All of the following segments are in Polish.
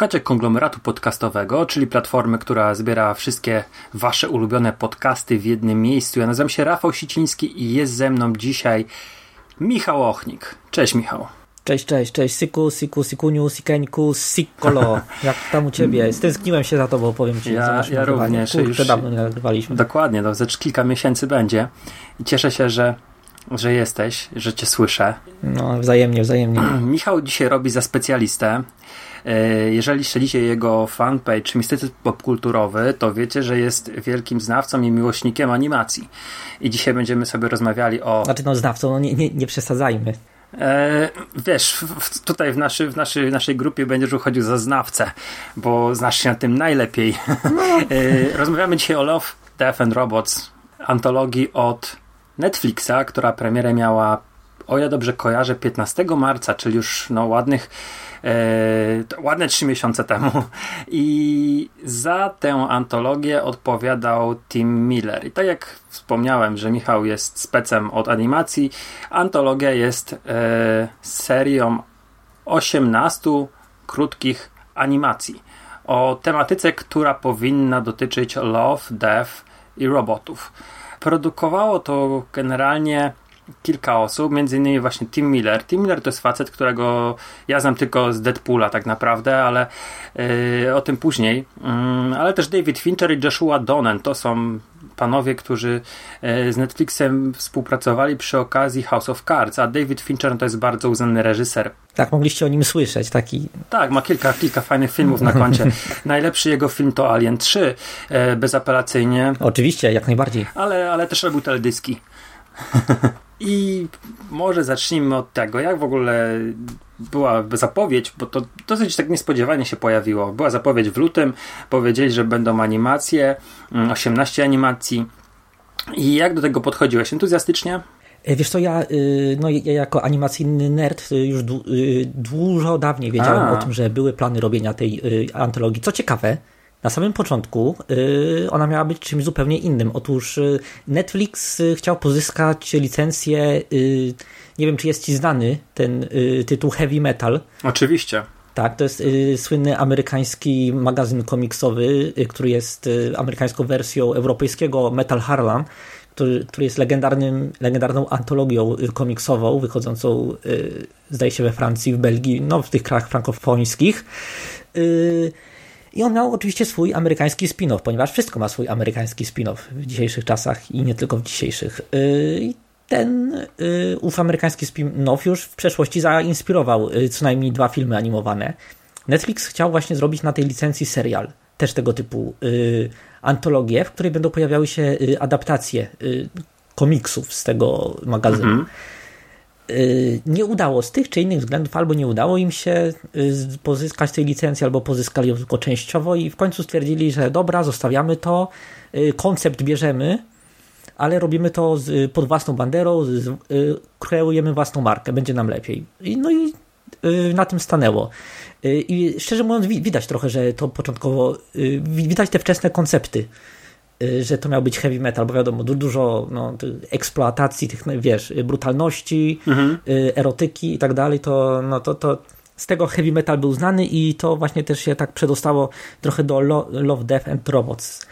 Słuchacie konglomeratu podcastowego, czyli platformy, która zbiera wszystkie wasze ulubione podcasty w jednym miejscu. Ja nazywam się Rafał Siciński i jest ze mną dzisiaj Michał Ochnik. Cześć Michał. Cześć, cześć, cześć, Siku, Siku, Sikuniu, Sikeńku, Sikolo. Jak tam u ciebie? Stęskniłem się za tobą, powiem ci. Ja- ja również, Kurczę, już- dawno nie nagrywaliśmy. Dokładnie, no, ze kilka miesięcy będzie. I cieszę się, że, że jesteś, że cię słyszę. No, wzajemnie, wzajemnie. Michał dzisiaj robi za specjalistę. E, Jeżeli śledzicie jego fanpage Instytut Popkulturowy, to wiecie, że jest wielkim znawcą i miłośnikiem animacji. I dzisiaj będziemy sobie rozmawiali o Znaczy, no, znawcą, no nie, nie, nie przesadzajmy. E, wiesz, w, tutaj w, naszy, w naszej, naszej grupie będziesz uchodził za znawcę, bo znasz się na tym najlepiej. e, rozmawiamy dzisiaj o Love, Death and Robots, antologii od Netflixa, która premierę miała, o ja dobrze kojarzę, 15 marca, czyli już no, ładnych e, ładne trzy miesiące temu. I za tę antologię odpowiadał Tim Miller. I tak jak wspomniałem, że Michał jest specem od animacji, antologia jest e, serią 18 krótkich animacji o tematyce, która powinna dotyczyć love, death i robotów. Produkowało to generalnie kilka osób, między innymi właśnie Tim Miller. Tim Miller to jest facet, którego ja znam tylko z Deadpoola tak naprawdę, ale yy, o tym później. Ym, ale też David Fincher i Joshua Donen to są panowie, którzy yy, z Netflixem współpracowali przy okazji House of Cards, a David Fincher to jest bardzo uznany reżyser. Tak, mogliście o nim słyszeć, taki... Tak, ma kilka, kilka fajnych filmów na koncie. Najlepszy jego film to Alien 3, e, bezapelacyjnie, Oczywiście, jak najbardziej. ale, ale też robił teledyski. I może zacznijmy od tego, jak w ogóle była zapowiedź, bo to dosyć tak niespodziewanie się pojawiło. Była zapowiedź w lutym, powiedzieli, że będą animacje, mm, 18 animacji. I jak do tego podchodziłeś? Entuzjastycznie? E, Wiesz co, ja, y, no, ja jako animacyjny nerd y, już y, dużo dawniej wiedziałem A. o tym, że były plany robienia tej antologii. Co ciekawe, na samym początku y, ona miała być czymś zupełnie innym. Otóż y, Netflix y, chciał pozyskać licencję, nie wiem czy jest ci znany ten tytuł Heavy Metal. Oczywiście. Tak, to jest y, słynny amerykański magazyn komiksowy, y, który jest y, amerykańską wersją europejskiego Metal Harlan, który, który jest legendarnym, legendarną antologią komiksową, wychodzącą zdaje się we Francji, w Belgii, no w tych krajach frankofońskich. Y, I on miał oczywiście swój amerykański spin-off, ponieważ wszystko ma swój amerykański spin-off w dzisiejszych czasach i nie tylko w dzisiejszych. Y, I ten y, ów amerykański spin-off już w przeszłości zainspirował y, co najmniej dwa filmy animowane. Netflix chciał właśnie zrobić na tej licencji serial, też tego typu y, antologię, w której będą pojawiały się adaptacje komiksów z tego magazynu. Y, Nie udało z tych czy innych względów, albo nie udało im się y, pozyskać tej licencji, albo pozyskali ją tylko częściowo i w końcu stwierdzili, że dobra, zostawiamy to, y, koncept bierzemy, ale robimy to z, pod własną banderą, z, y, kreujemy własną markę, będzie nam lepiej. I, no i y, na tym stanęło. Y, I szczerze mówiąc, wi- widać trochę, że to początkowo, y, wi- widać te wczesne koncepty, y, że to miał być heavy metal, bo wiadomo, du- dużo no, eksploatacji tych, no, wiesz, y, brutalności, y, erotyki i tak dalej, to, no, to, to z tego heavy metal był znany i to właśnie też się tak przedostało trochę do Lo- Love, Death and Robots.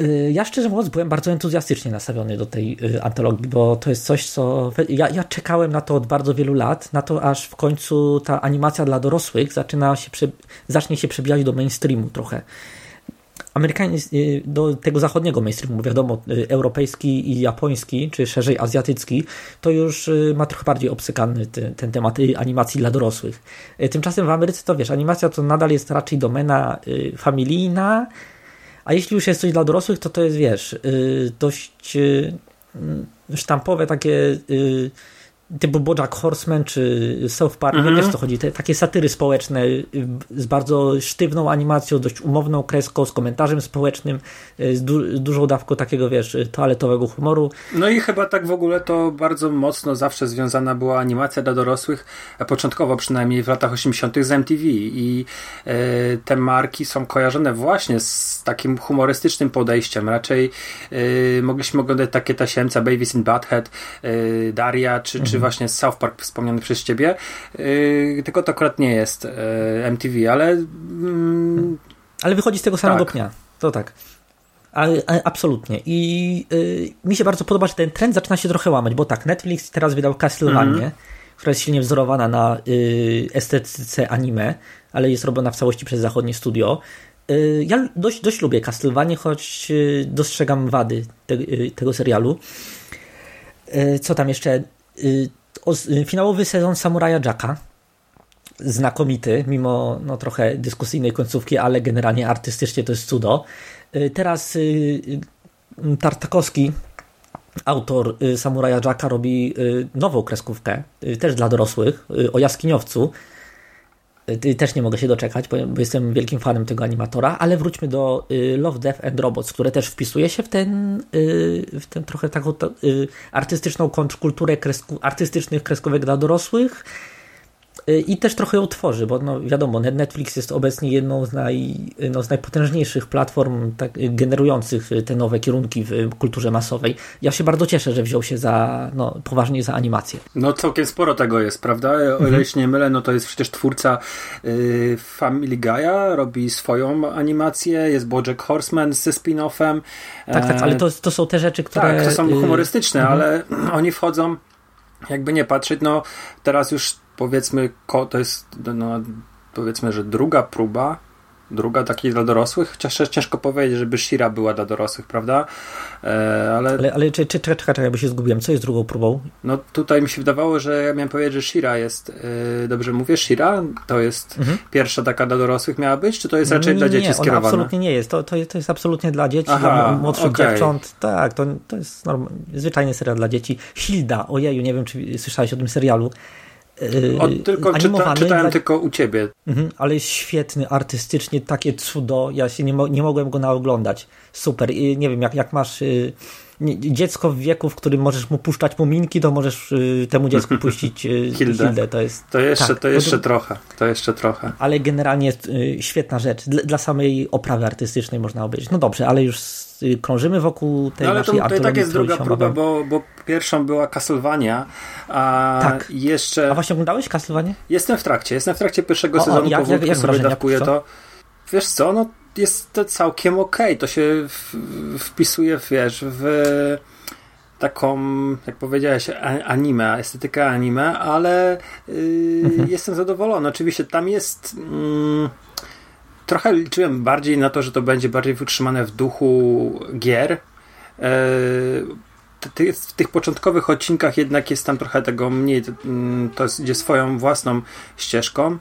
Y, Ja szczerze mówiąc byłem bardzo entuzjastycznie nastawiony do tej y, antologii, bo to jest coś, co. Ja, ja czekałem na to od bardzo wielu lat, na to aż w końcu ta animacja dla dorosłych zaczyna się prze, zacznie się przebijać do mainstreamu trochę. Amerykański, y, do tego zachodniego mainstreamu, wiadomo, y, europejski i japoński, czy szerzej azjatycki, to już y, ma trochę bardziej obsykany ten, ten temat animacji dla dorosłych. Tymczasem w Ameryce to wiesz, animacja to nadal jest raczej domena familijna, A jeśli już jest coś dla dorosłych, to to jest, wiesz, dość sztampowe takie typu Bojack Horseman czy South Park, Mhm. wiesz co chodzi, te, takie satyry społeczne y, z bardzo sztywną animacją, dość umowną kreską, z komentarzem społecznym, y, z du dużą dawką takiego, wiesz, y, toaletowego humoru. No i chyba tak w ogóle to bardzo mocno zawsze związana była animacja dla dorosłych, a początkowo przynajmniej w latach 80. z MTV i e, te marki są kojarzone właśnie z takim humorystycznym podejściem. Raczej e, mogliśmy oglądać takie tasiemca Babies in Butthead, e, Daria, czy, czy właśnie South Park wspomniany przez ciebie, e, tylko to akurat nie jest e, MTV, ale mm, Ale wychodzi z tego samego Tak. dnia. To tak. Ale, ale absolutnie. I y, mi się bardzo podoba, że ten trend zaczyna się trochę łamać, bo tak, Netflix teraz wydał Castlevania, Mhm. która jest silnie wzorowana na y, estetyce anime, ale jest robiona w całości przez zachodnie studio. Y, ja dość, dość lubię Castlevania, choć dostrzegam wady te, tego serialu. Co tam jeszcze? Y, y, finałowy sezon Samuraja Jacka znakomity, mimo no, trochę dyskusyjnej końcówki, ale generalnie artystycznie to jest cudo. Y, Teraz Tartakowski, autor Samuraja Jacka, robi nową kreskówkę, też dla dorosłych, o jaskiniowcu. Też nie mogę się doczekać, bo jestem wielkim fanem tego animatora, ale wróćmy do y, Love, Death and Robots, które też wpisuje się w ten, y, w ten trochę taką y, artystyczną kontrkulturę kresku, artystycznych kreskówek dla dorosłych. Y, I też trochę ją tworzy, bo no wiadomo, Net- Netflix jest obecnie jedną z, naj, no, z najpotężniejszych platform tak, y, generujących y, te nowe kierunki w y, kulturze masowej. Ja się bardzo cieszę, że wziął się za, no, poważnie za animację. No całkiem sporo tego jest, prawda? O ile się nie mylę, no to jest przecież twórca y, Family Guy'a, robi swoją animację, jest Bojack Horseman ze spin-offem. Tak, tak, E, ale to, to są te rzeczy, które... Tak, to są y, humorystyczne, ale oni wchodzą, jakby nie patrzeć, no teraz już powiedzmy, to jest no, powiedzmy, że druga próba, druga takiej dla dorosłych, chociaż ciężko powiedzieć, żeby Shira była dla dorosłych, prawda? E, ale Ale, ale czy, czy, czekaj, czekaj, bo się zgubiłem. Co jest drugą próbą? no tutaj mi się wydawało, że ja miałem powiedzieć, że Shira jest, yy, dobrze mówię, Shira to jest pierwsza taka dla dorosłych miała być, czy to jest raczej nie, dla dzieci nie, skierowana? absolutnie nie jest. To, to, jest- to jest absolutnie dla dzieci, Aha, dla młodszych okej. dziewcząt. Tak, to, to jest norm, zwyczajny serial dla dzieci. Hilda, ojeju, nie wiem, czy słyszałeś o tym serialu. Yy, O, tylko czyta, czytałem dla- tylko u ciebie. Mhm, ale jest świetny, artystycznie, takie cudo. Ja się nie, mo- nie mogłem go naoglądać. Super. I nie wiem, jak, jak masz y, dziecko w wieku, w którym możesz mu puszczać muminki, to możesz y, temu dziecku puścić y, Hildę. Hildę. To jest. To jeszcze, tak, to jeszcze to- trochę, to jeszcze trochę. ale generalnie y, świetna rzecz. Dla, dla samej oprawy artystycznej można obejrzeć. No dobrze, ale już krążymy wokół tej No ale to, naszej to i tak jest druga próba, bo, bo pierwszą była Castlevania, a Tak. jeszcze... A właśnie oglądałeś Castlevania? Jestem w trakcie, jestem w trakcie pierwszego O, o, sezonu, jak- powolutku jak- jak sobie dawkuję to. Wiesz co, no jest to całkiem okej, to się w, wpisuje, wiesz, w taką, jak powiedziałeś, anime, estetykę anime, ale yy, Mhm. jestem zadowolony. Oczywiście tam jest... Mm, trochę liczyłem bardziej na to, że to będzie bardziej wytrzymane w duchu gier. E, w tych początkowych odcinkach jednak jest tam trochę tego mniej, to, mm, to jest, idzie swoją własną ścieżką,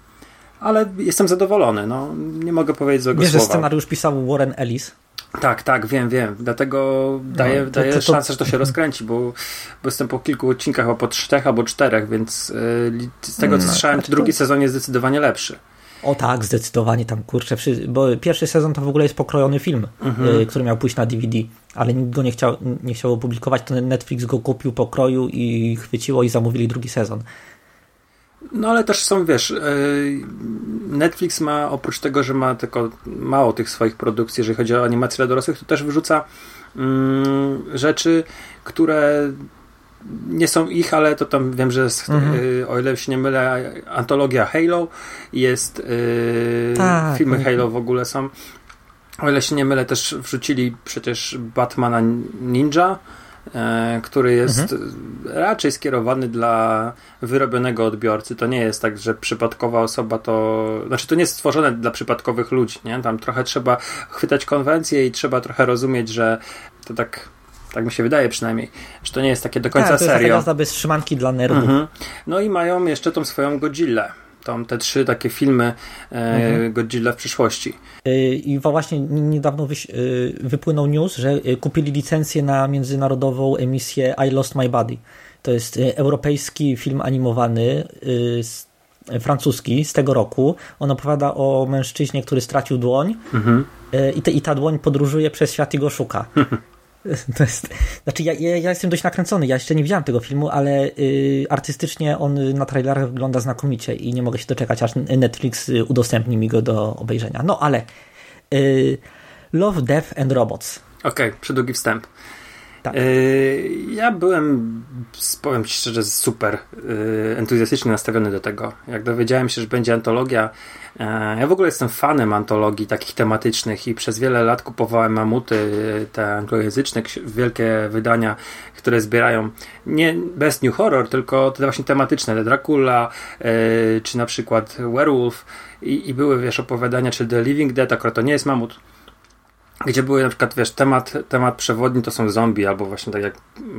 ale jestem zadowolony, no, nie mogę powiedzieć złego Wiesz, że słowa. scenariusz pisał Warren Ellis. Tak, tak, wiem, wiem, dlatego daję, to- daję to- to- szansę, że to się rozkręci, bo, bo jestem po kilku odcinkach, po trzech albo czterech, więc y, li- z tego co No, słyszałem, to drugi sezon jest zdecydowanie lepszy. O tak, zdecydowanie tam kurczę, bo pierwszy sezon to w ogóle jest pokrojony film, Mhm. y, który miał pójść na DVD, ale nikt go nie chciał, nie chciał opublikować, to Netflix go kupił, pokroił i chwyciło i zamówili drugi sezon. No ale też są, wiesz, yy, Netflix ma oprócz tego, że ma tylko mało tych swoich produkcji, jeżeli chodzi o animację dla dorosłych, to też wyrzuca mm, rzeczy, które nie są ich, ale to tam wiem, że jest, Mhm. yy, o ile się nie mylę, antologia Halo, jest yy, Tak, filmy tak. Halo w ogóle są. O ile się nie mylę, też wrzucili przecież Batmana Ninja, e, który jest raczej skierowany dla wyrobionego odbiorcy. To nie jest tak, że przypadkowa osoba to. Znaczy, to nie jest stworzone dla przypadkowych ludzi, nie? Tam trochę trzeba chwytać konwencje i trzeba trochę rozumieć, że to tak. Tak mi się wydaje przynajmniej, że to nie jest takie do końca tak, to jest serio. jazda bez trzymanki dla nerdów. Mhm. No i mają jeszcze tą swoją Godzillę. Tam te trzy takie filmy e, Godzilla w przyszłości. Y, I właśnie niedawno y, wypłynął news, że kupili licencję na międzynarodową emisję I Lost My Body. To jest europejski film animowany, francuski z tego roku. On opowiada o mężczyźnie, który stracił dłoń y, i, te, i ta dłoń podróżuje przez świat i go szuka. To jest, znaczy ja, ja, jestem dość nakręcony, ja jeszcze nie widziałem tego filmu, ale y, artystycznie on na trailerach wygląda znakomicie i nie mogę się doczekać, aż Netflix y, udostępni mi go do obejrzenia. No ale y, Love, Death and Robots. Okej, przydługi wstęp. Tak. E, ja byłem, powiem ci szczerze, super e, entuzjastycznie nastawiony do tego. Jak dowiedziałem się, że będzie antologia, e, ja w ogóle jestem fanem antologii takich tematycznych i przez wiele lat kupowałem mamuty, te anglojęzyczne, wielkie wydania, które zbierają nie Best New Horror, tylko te właśnie tematyczne, te Dracula, czy na przykład Werewolf i, i były, wiesz, opowiadania, czy The Living Dead, akurat to nie jest mamut, gdzie były na przykład, wiesz, temat, temat przewodni to są zombie, albo właśnie tak jak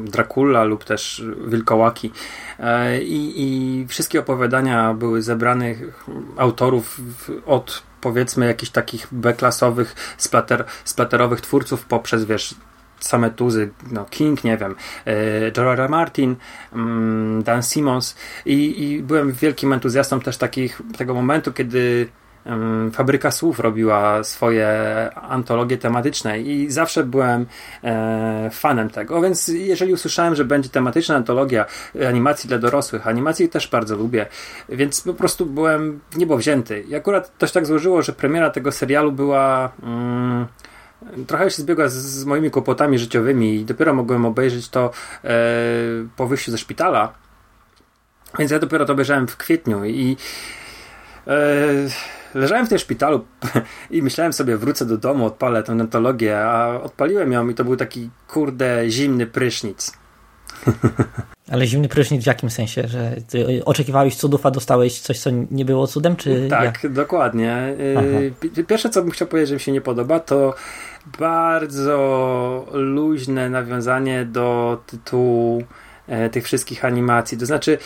Dracula lub też wilkołaki. E, I, i wszystkie opowiadania były zebranych autorów od powiedzmy jakichś takich B-klasowych, splater, splaterowych twórców poprzez, wiesz, same tuzy, no King, nie wiem, e. R. Martin, mm, Dan Simmons i, i byłem wielkim entuzjastą też takich, tego momentu, kiedy Fabryka Słów robiła swoje antologie tematyczne i zawsze byłem e, fanem tego, więc jeżeli usłyszałem, że będzie tematyczna antologia animacji dla dorosłych, animacji też bardzo lubię, więc po prostu byłem w niebo wzięty. I akurat się tak złożyło, że premiera tego serialu była mm, trochę się zbiegła z, z moimi kłopotami życiowymi i dopiero mogłem obejrzeć to e, po wyjściu ze szpitala. Więc ja dopiero to obejrzałem w kwietniu i e, leżałem w tym szpitalu i myślałem sobie, wrócę do domu, odpalę tę antologię, a odpaliłem ją i to był taki kurde zimny prysznic. Ale zimny prysznic w jakim sensie? Że ty oczekiwałeś cudów, a dostałeś coś, co nie było cudem? Czy Tak, dokładnie. Aha. Pi- Pierwsze, co bym chciał powiedzieć, że mi się nie podoba, to bardzo luźne nawiązanie do tytułu tych wszystkich animacji. To znaczy,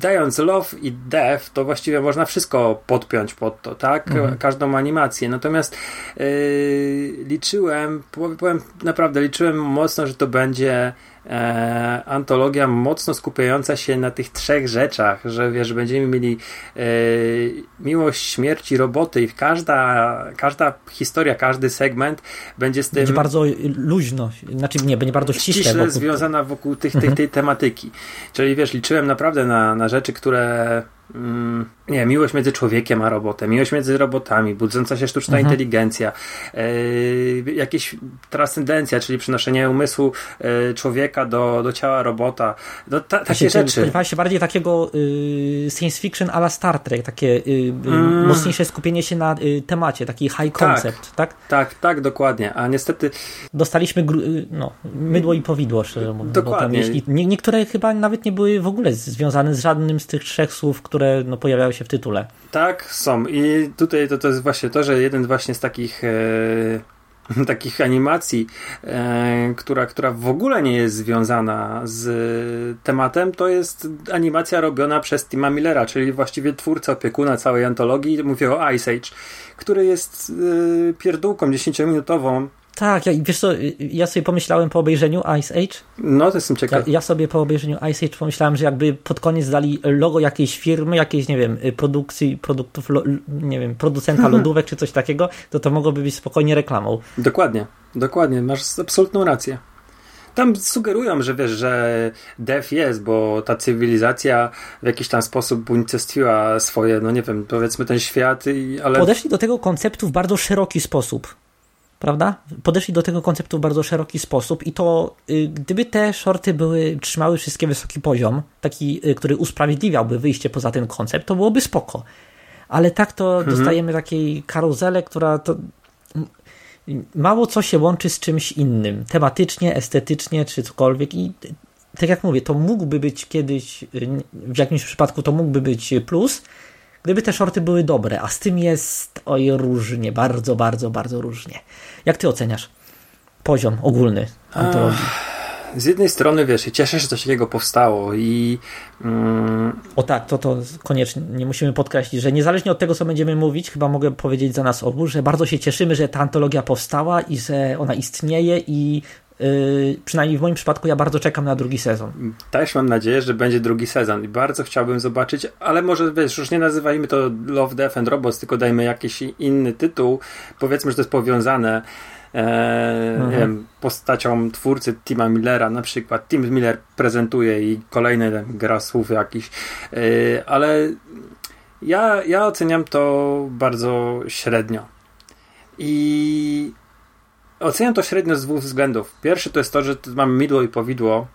dając Love i Death, to właściwie można wszystko podpiąć pod to, tak? Każdą animację. Natomiast yy, liczyłem, pow- powiem naprawdę, liczyłem mocno, że to będzie e, antologia mocno skupiająca się na tych trzech rzeczach, że wiesz, będziemy mieli e, miłość, śmierć i roboty i każda, każda historia, każdy segment będzie z tym będzie bardzo luźno, znaczy nie, będzie bardzo ściśle. ściśle wokół- związana wokół tych, tej, tej tematyki. Czyli wiesz, liczyłem naprawdę na, na rzeczy, które mm, nie, miłość między człowiekiem a robotem, miłość między robotami, budząca się sztuczna inteligencja, e, jakieś transcendencja, czyli przenoszenie umysłu e, człowieka do, do ciała robota. No, ta, takie Właśnie, rzeczy. Spodziewałeś się bardziej takiego y, science fiction a la Star Trek, takie y, y, Mm. mocniejsze skupienie się na temacie, taki high concept, tak? Tak, tak, dokładnie. A niestety Dostaliśmy no, mydło i powidło, szczerze mówiąc. Bo tam Dokładnie. jeśli, nie, niektóre chyba nawet nie były w ogóle związane z żadnym z tych trzech słów, które no, pojawiały się w tytule. Tak, są. I tutaj to, to jest właśnie to, że jeden właśnie z takich e, takich animacji, e, która, która w ogóle nie jest związana z tematem, to jest animacja robiona przez Tima Millera, czyli właściwie twórca opiekuna całej antologii. Mówię o Ice Age, który jest e, pierdółką 10-minutową. Tak, ja, wiesz co, y, ja sobie pomyślałem po obejrzeniu Ice Age, No, to jestem ja, ciekaw. ja sobie po obejrzeniu Ice Age pomyślałem, że jakby pod koniec dali logo jakiejś firmy, jakiejś, nie wiem, y, produkcji, produktów, lo, nie wiem, producenta lodówek czy coś takiego, to to mogłoby być spokojnie reklamą. Dokładnie, dokładnie, masz absolutną rację. Tam sugerują, że wiesz, że Def jest, bo ta cywilizacja w jakiś tam sposób unicestwiła swoje, no nie wiem, powiedzmy ten świat, i, ale Podeszli do tego konceptu w bardzo szeroki sposób. Prawda? Podeszli do tego konceptu w bardzo szeroki sposób i to y, gdyby te shorty były, trzymały wszystkie wysoki poziom, taki, y, który usprawiedliwiałby wyjście poza ten koncept, to byłoby spoko. Ale tak to dostajemy takiej karuzelę, która to mało co się łączy z czymś innym. Tematycznie, estetycznie, czy cokolwiek i tak jak mówię, to mógłby być kiedyś, y, w jakimś przypadku to mógłby być plus, gdyby te shorty były dobre, a z tym jest oj różnie, bardzo, bardzo, bardzo różnie. Jak ty oceniasz poziom ogólny antologii? z jednej strony, wiesz, cieszę się, że coś takiego powstało i... Mm... O tak, to, to koniecznie nie musimy podkreślić, że niezależnie od tego, co będziemy mówić, chyba mogę powiedzieć za nas obu, że bardzo się cieszymy, że ta antologia powstała i że ona istnieje i przynajmniej w moim przypadku ja bardzo czekam na drugi sezon. Też mam nadzieję, że będzie drugi sezon i bardzo chciałbym zobaczyć, ale może wiesz, już nie nazywajmy to Love, Death and Robots, tylko dajmy jakiś inny tytuł. Powiedzmy, że to jest powiązane e, mhm. wiem, postacią twórcy Tima Millera na przykład. Tim Miller prezentuje i kolejny gra słów jakiś, e, ale ja, ja oceniam to bardzo średnio. I Oceniam to średnio z dwóch względów. Pierwszy to jest to, że mamy midło i powidło,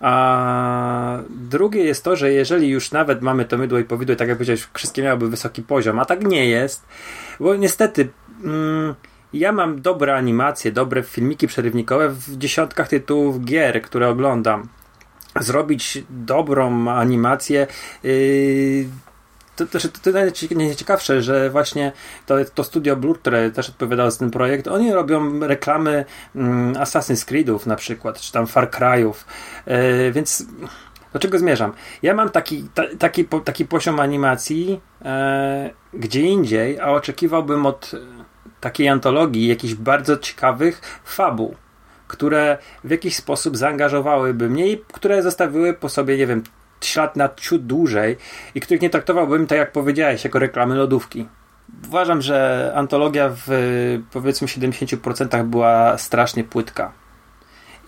a drugie jest to, że jeżeli już nawet mamy to mydło i powidło, i tak jak powiedziałeś, wszystkie miałyby wysoki poziom, a tak nie jest, bo niestety mm, ja mam dobre animacje, dobre filmiki przerywnikowe w dziesiątkach tytułów gier, które oglądam. Zrobić dobrą animację yy, to, to, to, to najciekawsze, że właśnie to, to studio Blur, które też odpowiadało za ten projekt, oni robią reklamy mm, Assassin's Creedów na przykład, czy tam Far Cry'ów, yy, więc do czego zmierzam? Ja mam taki, ta, taki, po, taki poziom animacji e, gdzie indziej, a oczekiwałbym od takiej antologii jakichś bardzo ciekawych fabuł, które w jakiś sposób zaangażowałyby mnie i które zostawiły po sobie, nie wiem, ślad na ciut dłużej i których nie traktowałbym, tak jak powiedziałeś, jako reklamy lodówki. Uważam, że antologia w powiedzmy 70% była strasznie płytka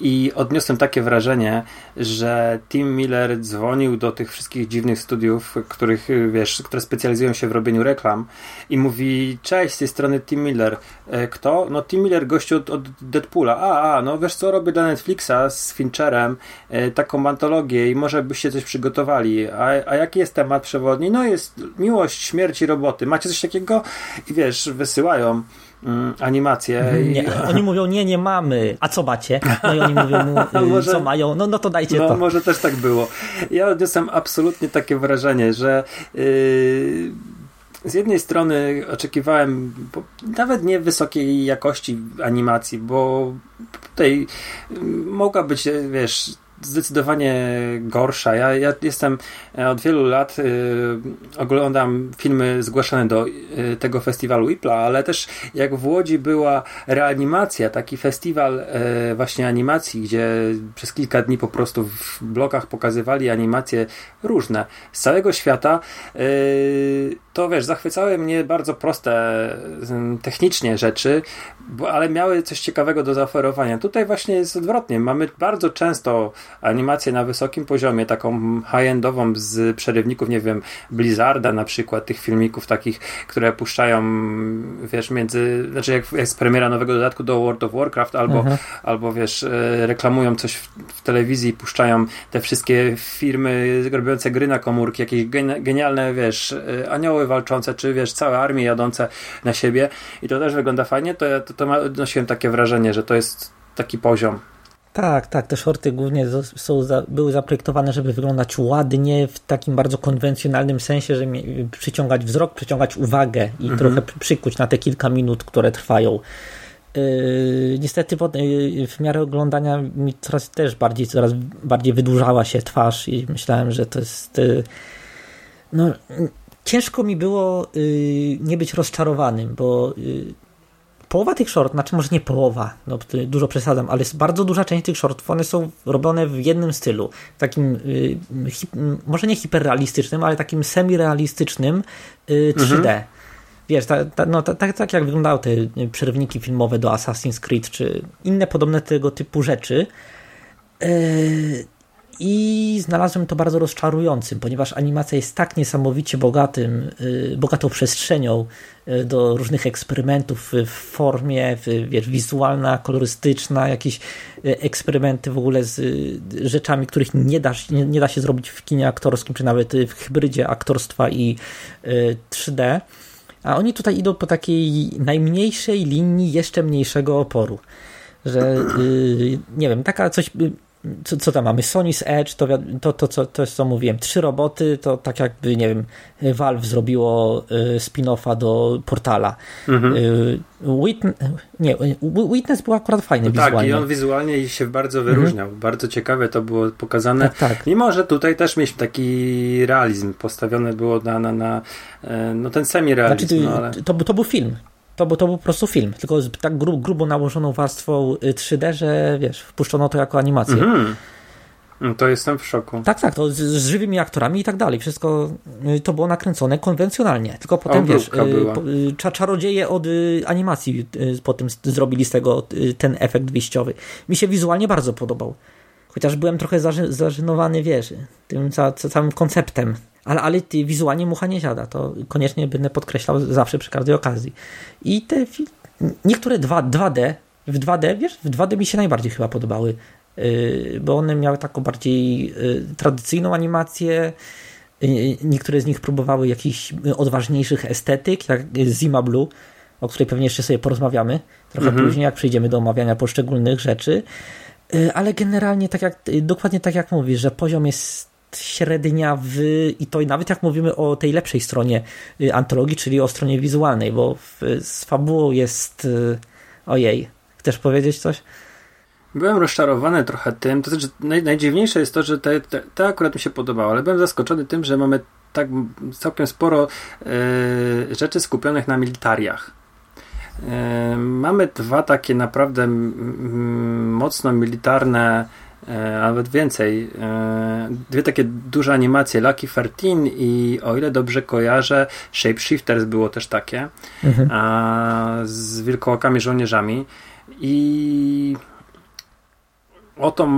i odniosłem takie wrażenie, że Tim Miller dzwonił do tych wszystkich dziwnych studiów, których, wiesz, które specjalizują się w robieniu reklam i mówi, cześć, z tej strony Tim Miller. E, kto? No Tim Miller, gościu od, od Deadpoola. A, a, no wiesz co, robię dla Netflixa z Fincherem e, taką antologię i może byście coś przygotowali. A, a jaki jest temat przewodni? No jest miłość, śmierć i roboty. Macie coś takiego? I wiesz, wysyłają mm, animacje. Nie, i... Oni mówią, nie, nie mamy. A co macie? No i oni mówią y, może, co mają. No, no to dajcie no, to. Może też tak było. Ja odniosłem absolutnie takie wrażenie, że yy, z jednej strony oczekiwałem nawet nie wysokiej jakości animacji, bo tutaj mogła być, wiesz, zdecydowanie gorsza. Ja, ja jestem e, od wielu lat y, oglądam filmy zgłaszane do y, tego festiwalu IPLA, ale też jak w Łodzi była reanimacja, taki festiwal właśnie animacji, gdzie przez kilka dni po prostu w blokach pokazywali animacje różne z całego świata, to wiesz, zachwycały mnie bardzo proste technicznie rzeczy, ale miały coś ciekawego do zaoferowania. Tutaj właśnie jest odwrotnie. Mamy bardzo często animację na wysokim poziomie, taką high-endową z przerywników, nie wiem, Blizzarda na przykład, tych filmików takich, które puszczają, wiesz, między, znaczy jak jest premiera nowego dodatku do World of Warcraft, albo, mhm. albo wiesz, e, reklamują coś w, w telewizji, puszczają te wszystkie firmy robiące gry na komórki, jakieś genialne, wiesz, e, anioły walczące, czy wiesz, całe armie jadące na siebie i to też wygląda fajnie, to, to, to odnosiłem takie wrażenie, że to jest taki poziom. Tak, tak, te shorty głównie są za, były zaprojektowane, żeby wyglądać ładnie, w takim bardzo konwencjonalnym sensie, żeby przyciągać wzrok, przyciągać uwagę i mhm. trochę przykuć na te kilka minut, które trwają. Yy, niestety w, yy, w miarę oglądania mi coraz też bardziej, coraz bardziej wydłużała się twarz i myślałem, że to jest yy, no, ciężko mi było yy, nie być rozczarowanym, bo yy, połowa tych short, znaczy może nie połowa, no dużo przesadzam, ale jest bardzo duża część tych shortów, one są robione w jednym stylu, takim y, hip, może nie hiperrealistycznym, ale takim semi-realistycznym y, 3D. Mhm. Wiesz, tak ta, no, ta, ta, tak jak wyglądały te przerywniki filmowe do Assassin's Creed, czy inne podobne tego typu rzeczy. Y, i znalazłem to bardzo rozczarującym, ponieważ animacja jest tak niesamowicie bogatym, y, bogatą przestrzenią y, do różnych eksperymentów w formie wiesz, wizualna, kolorystyczna, jakieś y, eksperymenty w ogóle z rzeczami, których nie da, nie, nie da się zrobić w kinie aktorskim, czy nawet w hybrydzie aktorstwa i 3D. A oni tutaj idą po takiej najmniejszej linii jeszcze mniejszego oporu że nie wiem, taka coś co, co tam mamy? Sony's Edge, to, to, to, co, to jest co mówiłem, trzy roboty, to tak jakby, nie wiem, Valve zrobiło y, spin-offa do Portala. Mhm. Y, Witn- nie, Wi- Witness był akurat fajny Tak, wizualnie. i on wizualnie się bardzo wyróżniał. Bardzo ciekawe to było pokazane. Tak, tak. Mimo, że tutaj też mieliśmy taki realizm. Postawione było na, na, na e, no ten semi-realizm. Znaczy, no, ale... to, to był film. To, był- to był po prostu film, tylko z tak gru, grubo nałożoną warstwą y, 3D, że wiesz, wpuszczono to jako animację. No To jestem w szoku. Tak, tak, to z, z żywymi aktorami i tak dalej. Wszystko y, to było nakręcone konwencjonalnie. Tylko potem, wiesz, Obróbka y, była. po, y, cza- czarodzieje od y, animacji y, potem zrobili z tego y, ten efekt wyjściowy. Mi się wizualnie bardzo podobał. Chociaż byłem trochę zażenowany, wiesz, tym ca- ca- całym konceptem. Ale, ale ty, wizualnie mucha nie siada. To koniecznie będę podkreślał zawsze przy każdej okazji. I te niektóre 2, 2D, w 2D, wiesz, w 2D mi się najbardziej chyba podobały. Yy, bo one miały taką bardziej yy, tradycyjną animację. Yy, Niektóre z nich próbowały jakichś odważniejszych estetyk, jak Zima Blue, o której pewnie jeszcze sobie porozmawiamy trochę Mhm. później, jak przejdziemy do omawiania poszczególnych rzeczy. Ale generalnie, tak jak, dokładnie tak jak mówisz, że poziom jest średnia w, i to nawet jak mówimy o tej lepszej stronie yy, antologii, czyli o stronie wizualnej, bo w, z fabułą jest yy, ojej. Chcesz powiedzieć coś? Byłem rozczarowany trochę tym, to znaczy naj, najdziwniejsze jest to, że te, te akurat mi się podobało, ale byłem zaskoczony tym, że mamy tak całkiem sporo e, rzeczy skupionych na militariach. E, mamy dwa takie naprawdę m, m, mocno militarne, e, nawet więcej, e, dwie takie duże animacje, Lucky 13 i o ile dobrze kojarzę, Shapeshifters było też takie, Mhm. a, z wilkołakami żołnierzami. I o tą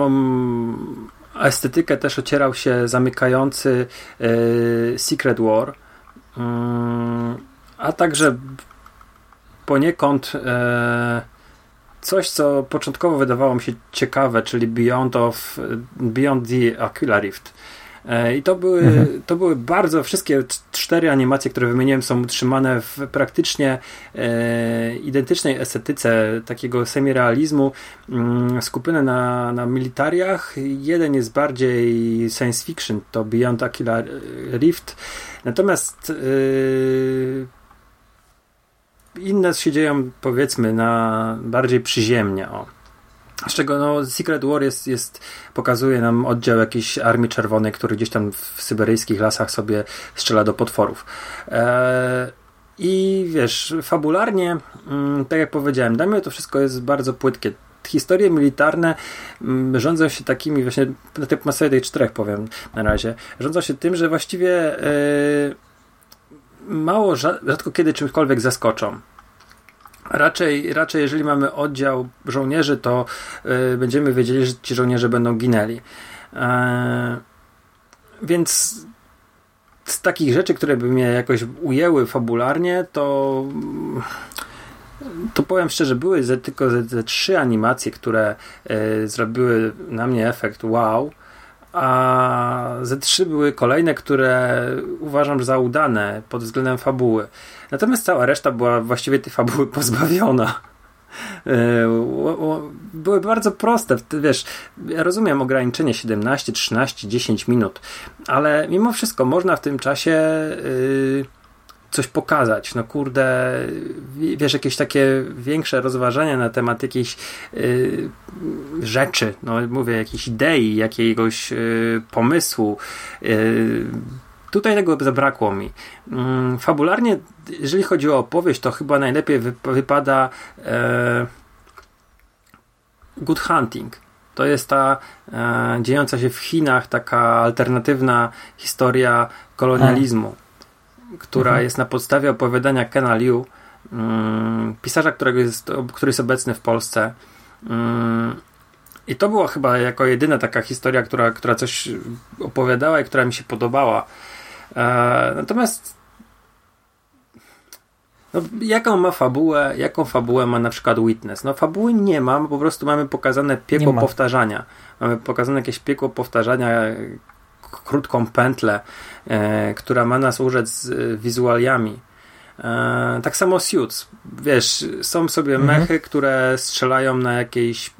estetykę też ocierał się zamykający e, Secret War, Mm, a także poniekąd e, coś, co początkowo wydawało mi się ciekawe, czyli Beyond, of, Beyond the Aquila Rift. E, I to były, Mhm. to były bardzo, wszystkie cztery animacje, które wymieniłem, są utrzymane w praktycznie e, identycznej estetyce takiego semirealizmu, mm, skupione na, na militariach. Jeden jest bardziej science fiction, to Beyond Aquila Rift. Natomiast e, inne się dzieją, powiedzmy, na bardziej przyziemnie. O. Z czego no, Secret War jest, jest, pokazuje nam oddział jakiejś Armii Czerwonej, który gdzieś tam w syberyjskich lasach sobie strzela do potworów. Eee, I wiesz, fabularnie, mm, tak jak powiedziałem, dla mnie to wszystko jest bardzo płytkie. Historie militarne mm, rządzą się takimi właśnie, na tej podstawie tych czterech powiem na razie, rządzą się tym, że właściwie e, mało, rza- rzadko kiedy czymkolwiek zaskoczą. Raczej, raczej jeżeli mamy oddział żołnierzy, to y, będziemy wiedzieli, że ci żołnierze będą ginęli. E, więc z takich rzeczy, które by mnie jakoś ujęły fabularnie, to to powiem szczerze, były ze, tylko ze, ze trzy animacje, które e, zrobiły na mnie efekt wow, a ze trzy były kolejne, które uważam za udane pod względem fabuły. Natomiast cała reszta była właściwie tej fabuły pozbawiona. E, Były bardzo proste. Wiesz, ja rozumiem ograniczenie 17, 13, 10 minut, ale mimo wszystko można w tym czasie y, coś pokazać. No kurde, wi- wiesz, jakieś takie większe rozważania na temat jakiejś y, rzeczy, no mówię, jakiejś idei, jakiegoś y, pomysłu. Y, Tutaj tego zabrakło mi. Mm, Fabularnie, jeżeli chodzi o opowieść, to chyba najlepiej wyp- wypada e, Good Hunting. To jest ta e, dziejąca się w Chinach taka alternatywna historia kolonializmu, która Mhm. jest na podstawie opowiadania Kena Liu, mm, pisarza, którego jest, który jest obecny w Polsce. Mm, I to była chyba jako jedyna taka historia, która, która coś opowiadała i która mi się podobała. E, natomiast no, jaką ma fabułę, jaką fabułę ma na przykład Witness? No fabuły nie ma, po prostu mamy pokazane piekło ma. powtarzania. Mamy pokazane jakieś piekło powtarzania, krótką pętlę, e, która ma nas urzec z e, wizualiami. E, tak samo Suits. Wiesz, są sobie Mhm. mechy, które strzelają na jakieś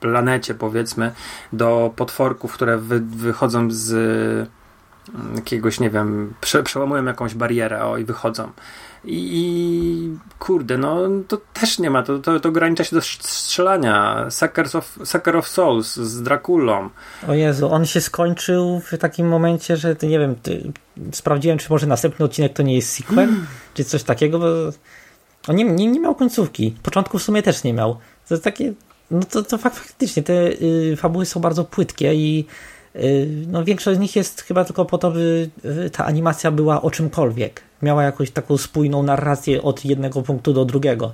planecie, powiedzmy, do potworków, które wy, wychodzą z mm, jakiegoś, nie wiem, prze, przełamują jakąś barierę o, i wychodzą. I, I, kurde, no to też nie ma, to, to, to ogranicza się do strzelania. Suckers of, Sucker of Souls z Drakulą. O Jezu, on się skończył w takim momencie, że nie wiem, ty, sprawdziłem, czy może następny odcinek to nie jest sequel, mm. czy coś takiego, bo on nie, nie, nie miał końcówki. Początku w sumie też nie miał. To jest takie, no to, to faktycznie te y, fabuły są bardzo płytkie i y, no, większość z nich jest chyba tylko po to, by y, ta animacja była o czymkolwiek. Miała jakąś taką spójną narrację od jednego punktu do drugiego.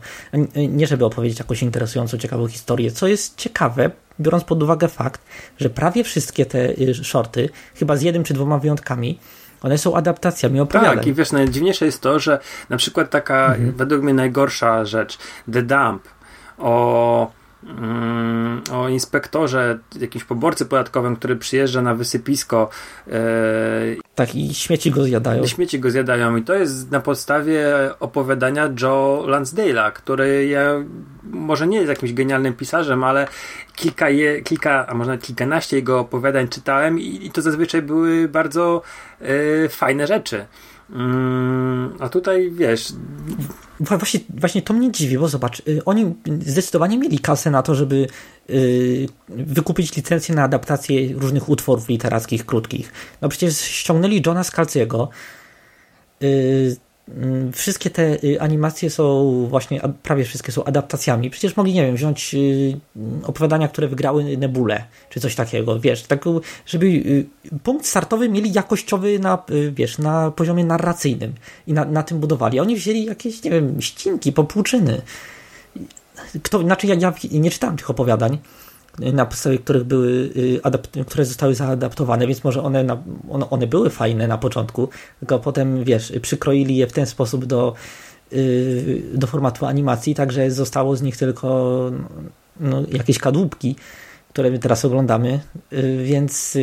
Nie żeby opowiedzieć jakąś interesującą, ciekawą historię, co jest ciekawe, biorąc pod uwagę fakt, że prawie wszystkie te y, shorty, chyba z jednym czy dwoma wyjątkami, one są adaptacjami opowiadań. Tak, i wiesz, najdziwniejsze jest to, że na przykład taka, mhm. według mnie najgorsza rzecz, The Dump, o Mm, o inspektorze, jakimś poborcy podatkowym, który przyjeżdża na wysypisko. E, tak, i śmieci go zjadają. Śmieci go zjadają, i to jest na podstawie opowiadania Joe Lansdale'a, który ja, może nie jest jakimś genialnym pisarzem, ale kilka, je, kilka a może kilkanaście jego opowiadań czytałem, i, i to zazwyczaj były bardzo e, fajne rzeczy. Mm, a tutaj wiesz. Właśnie, właśnie to mnie dziwi, bo zobacz, y, oni zdecydowanie mieli kasę na to, żeby y, wykupić licencję na adaptację różnych utworów literackich, krótkich. No przecież ściągnęli Johna Scalziego, y, wszystkie te y, animacje są właśnie, prawie wszystkie są adaptacjami. Przecież mogli, nie wiem, wziąć y, opowiadania, które wygrały Nebule, czy coś takiego, wiesz, tak, żeby y, punkt startowy mieli jakościowy na, wiesz, na poziomie narracyjnym i na, na tym budowali. Oni wzięli jakieś, nie wiem, ścinki, popłuczyny. Kto, znaczy ja, ja nie czytałem tych opowiadań, na podstawie których były, y, które zostały zaadaptowane, więc może one, na, one, one były fajne na początku, tylko potem, wiesz, przykroili je w ten sposób do, y, do formatu animacji, także zostało z nich tylko no, jakieś kadłubki, które my teraz oglądamy, y, więc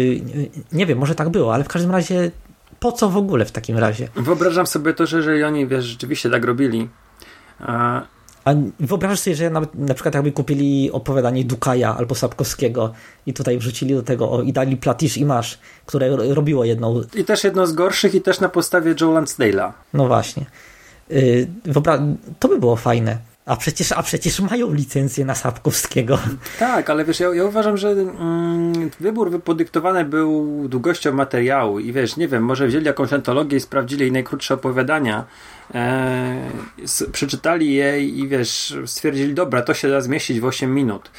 nie wiem, może tak było, ale w każdym razie po co w ogóle w takim razie? Wyobrażam sobie to, że jeżeli oni, wiesz, rzeczywiście tak robili, wyobrażasz sobie, że na, na przykład jakby kupili opowiadanie Dukaja albo Sapkowskiego i tutaj wrzucili do tego o, i dali Platisz i Masz, które robiło jedną... I też jedno z gorszych i też na podstawie Joe Lansdale'a. No właśnie. Yy, to by było fajne. A przecież, a przecież mają licencję na Sapkowskiego. Tak, ale wiesz, ja, ja uważam, że mm, wybór podyktowany był długością materiału i wiesz, nie wiem, może wzięli jakąś antologię i sprawdzili jej najkrótsze opowiadania, e, przeczytali je i wiesz, stwierdzili, dobra, to się da zmieścić w 8 minut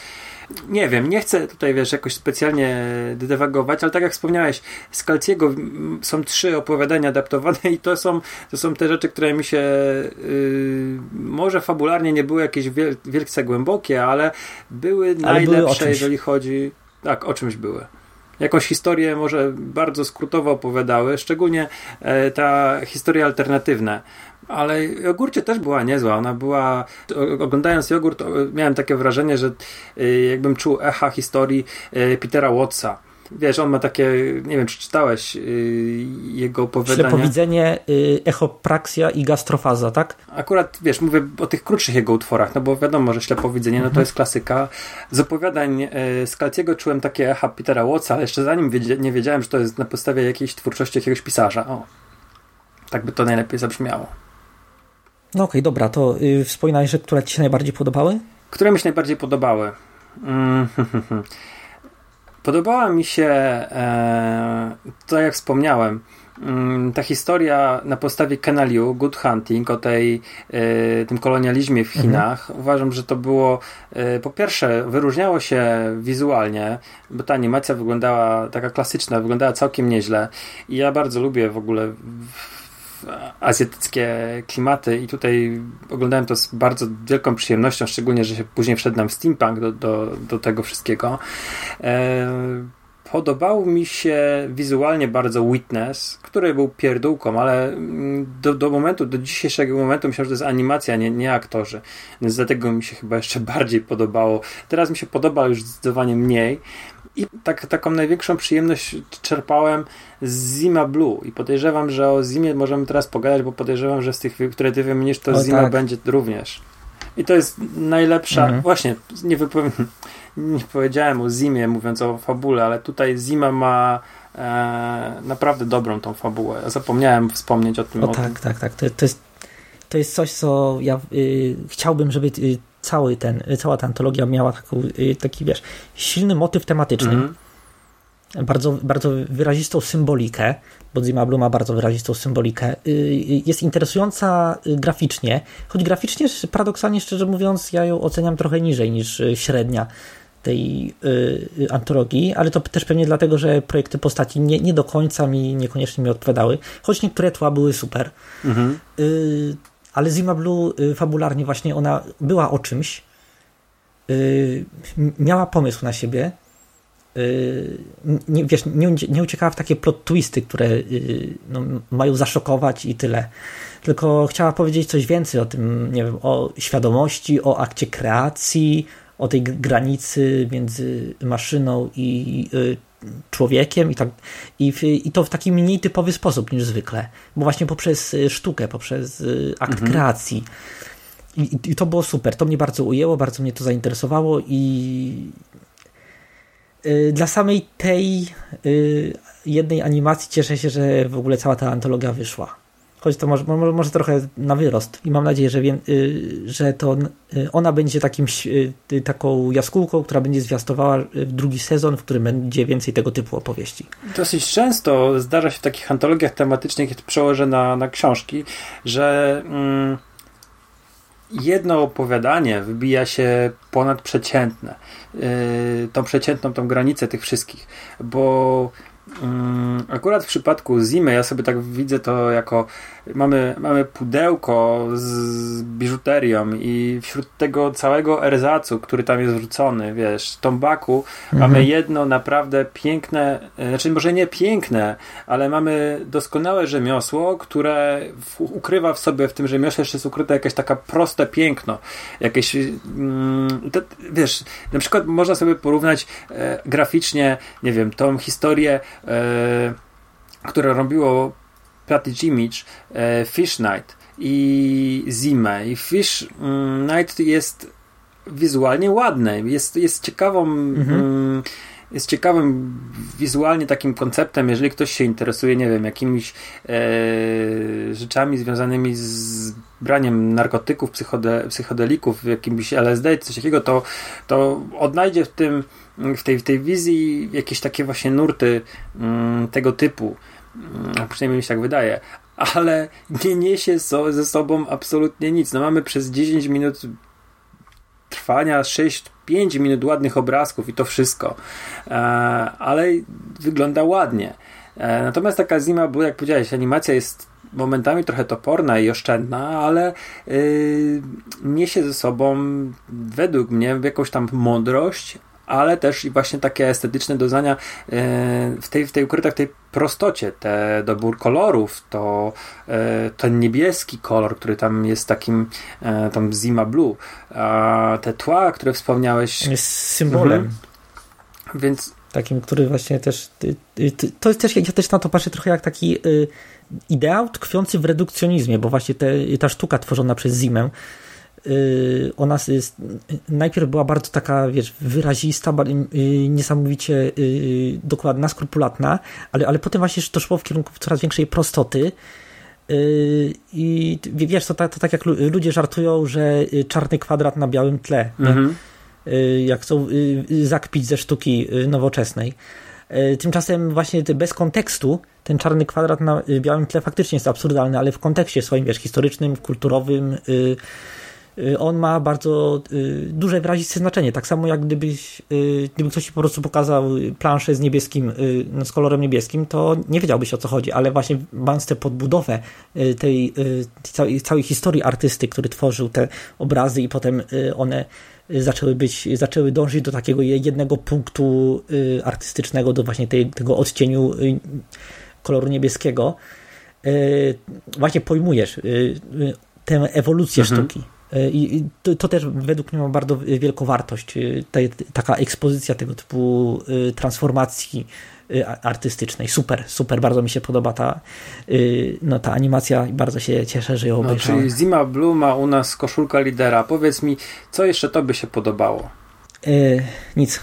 nie wiem, nie chcę tutaj, wiesz, jakoś specjalnie dywagować, ale tak jak wspomniałeś, z Calciego są trzy opowiadania adaptowane i to są, to są te rzeczy, które mi się yy, może fabularnie nie były jakieś wiel wielce głębokie, ale były ale najlepsze, były jeżeli chodzi... Tak, o czymś były jakąś historię może bardzo skrótowo opowiadały, szczególnie e, ta historia alternatywna ale jogurcie też była niezła. Ona była, oglądając jogurt, miałem takie wrażenie, że y, jakbym czuł echa historii Petera Wattsa. Wiesz, on ma takie, nie wiem, czy czytałeś yy, jego opowiadania. Ślepowidzenie, yy, echopraksja i gastrofaza, tak? Akurat, wiesz, mówię o tych krótszych jego utworach, no bo wiadomo, że ślepowidzenie, no to mhm. jest klasyka. Z opowiadań yy, z Kalciego czułem takie echa Petera Wattsa, ale jeszcze zanim nie wiedziałem, że to jest na podstawie jakiejś twórczości jakiegoś pisarza. O, tak by to najlepiej zabrzmiało. No okej, okay, dobra, to yy, wspominałeś, że które Ci się najbardziej podobały? Które mi się najbardziej podobały? Mm, Podobała mi się, e, to jak wspomniałem, mm, ta historia na podstawie Kenaliu, Good Hunting, o tej, e, tym kolonializmie w mhm. Chinach. Mhm. Uważam, że to było, e, po pierwsze, wyróżniało się wizualnie, bo ta animacja wyglądała taka klasyczna, wyglądała całkiem nieźle. I ja bardzo lubię w ogóle azjatyckie klimaty i tutaj oglądałem to z bardzo wielką przyjemnością, szczególnie, że się później wszedłem w steampunk do, do, do tego wszystkiego. E, podobał mi się wizualnie bardzo Witness, który był pierdółką, ale mm, do, do momentu, do dzisiejszego momentu myślałem, że to jest animacja, nie, nie aktorzy. Więc dlatego mi się chyba jeszcze bardziej podobało. Teraz mi się podoba już zdecydowanie mniej, i tak, taką największą przyjemność czerpałem z Zima Blue i podejrzewam, że o Zimie możemy teraz pogadać, bo podejrzewam, że z tych, które ty wymienisz, to o, Zima tak. będzie również. I to jest najlepsza, mhm. właśnie, nie wypowiem, nie powiedziałem o Zimie, mówiąc o fabule, ale tutaj Zima ma e, naprawdę dobrą tą fabułę. Zapomniałem wspomnieć o tym. O, o tak, tym. tak, tak. To, to, jest, to jest coś, co ja y, chciałbym, żeby y, cały ten, y, cała ta antologia miała taką, y, taki, wiesz, silny motyw tematyczny. Mhm. Bardzo, bardzo wyrazistą symbolikę, bo Zima Blue ma bardzo wyrazistą symbolikę. Y, y, Jest interesująca graficznie, choć graficznie, paradoksalnie szczerze mówiąc, ja ją oceniam trochę niżej niż średnia tej y, y, antologii, ale to też pewnie dlatego, że projekty postaci nie, nie do końca mi niekoniecznie mi odpowiadały, choć niektóre tła były super. Mhm. Y, ale Zima Blue y, fabularnie właśnie ona była o czymś, y, miała pomysł na siebie, y, nie, wiesz, nie, nie uciekała w takie plot twisty, które no, mają zaszokować i tyle. Tylko chciała powiedzieć coś więcej o tym, nie wiem, o świadomości, o akcie kreacji, o tej granicy między maszyną i y, człowiekiem i, tak, i, w, i to w taki mniej typowy sposób niż zwykle, bo właśnie poprzez y, sztukę, poprzez y, akt kreacji. I, i- to było super, to mnie bardzo ujęło, bardzo mnie to zainteresowało i dla samej tej jednej animacji cieszę się, że w ogóle cała ta antologia wyszła. Choć to może, może, może trochę na wyrost i mam nadzieję, że, wiem, y, że to y, ona będzie takim, y, taką jaskółką, która będzie zwiastowała drugi sezon, w którym będzie więcej tego typu opowieści. Dosyć często zdarza się w takich antologiach tematycznych, to przełożę na, na książki, że mm, jedno opowiadanie wybija się ponad przeciętne. Yy, tą przeciętną, tą granicę tych wszystkich. Bo akurat w przypadku Zimy, ja sobie tak widzę to jako mamy, mamy pudełko z biżuterią i wśród tego całego erzacu, który tam jest wrzucony, wiesz, tombaku, mamy jedno naprawdę piękne, e, znaczy może nie piękne, ale mamy doskonałe rzemiosło, które w, ukrywa w sobie w tym rzemiośle jeszcze jest ukryte jakieś taka proste piękno. Jakieś, mm, to, wiesz, na przykład można sobie porównać e, graficznie, nie wiem, tą historię, e, które robiło Platige Image, Fish Night i Zimę. I Fish mm, Night jest wizualnie ładny, jest, jest ciekawą mm, jest ciekawym wizualnie takim konceptem, jeżeli ktoś się interesuje, nie wiem, jakimiś e, rzeczami związanymi z braniem narkotyków, psychode, psychodelików, jakimś LSD, coś takiego, to, to odnajdzie w tym, w tej, w tej wizji jakieś takie właśnie nurty mm, tego typu. Przynajmniej mi się tak wydaje. Ale nie niesie so, ze sobą absolutnie nic. No mamy przez 10 minut trwania 6-5 minut ładnych obrazków i to wszystko. E, ale wygląda ładnie. E, natomiast taka Zima, bo jak powiedziałeś, animacja jest momentami trochę toporna i oszczędna, ale yy, niesie ze sobą według mnie jakąś tam mądrość, ale też i właśnie takie estetyczne doznania yy, w tej, w tej ukryte w tej prostocie, te dobór kolorów, to yy, ten niebieski kolor, który tam jest takim yy, tam Zima Blue, a te tła, które wspomniałeś, Jest symbolem. Mhm. więc takim, który właśnie też. To jest też, ja też na to patrzę trochę jak taki y, ideał tkwiący w redukcjonizmie, bo właśnie te, ta sztuka tworzona przez Zimę. Ona jest, najpierw była bardzo taka, wiesz, wyrazista, bar- y, niesamowicie y, dokładna, skrupulatna, ale, ale potem właśnie to szło w kierunku coraz większej prostoty. I wiesz, to, tak- to tak jak lu- ludzie żartują, że czarny kwadrat na białym tle. mhm. jak chcą zakpić ze sztuki nowoczesnej. Tymczasem właśnie bez kontekstu ten czarny kwadrat na białym tle faktycznie jest absurdalny, ale w kontekście swoim, wiesz, historycznym, kulturowym on ma bardzo y, duże wyraziste znaczenie. Tak samo jak gdybyś, y, gdyby ktoś ci po prostu pokazał planszę z niebieskim, y, no, z kolorem niebieskim, to nie wiedziałbyś o co chodzi, ale właśnie mając tę podbudowę y, tej, y, całej, całej historii artysty, który tworzył te obrazy i potem y, one y, zaczęły być, zaczęły dążyć do takiego jednego punktu y, artystycznego, do właśnie tej, tego odcieniu y, koloru niebieskiego, y, właśnie pojmujesz y, y, tę ewolucję Mhm. sztuki. Y, I to, to też według mnie ma bardzo wielką wartość. ta, taka ekspozycja tego typu y, transformacji artystycznej. Super, super, bardzo mi się podoba ta, no, ta animacja i bardzo się cieszę, że ją No, obejrzałem. czyli Zima Blue ma u nas koszulka lidera. Powiedz mi, co jeszcze tobie się podobało? Yy, nic.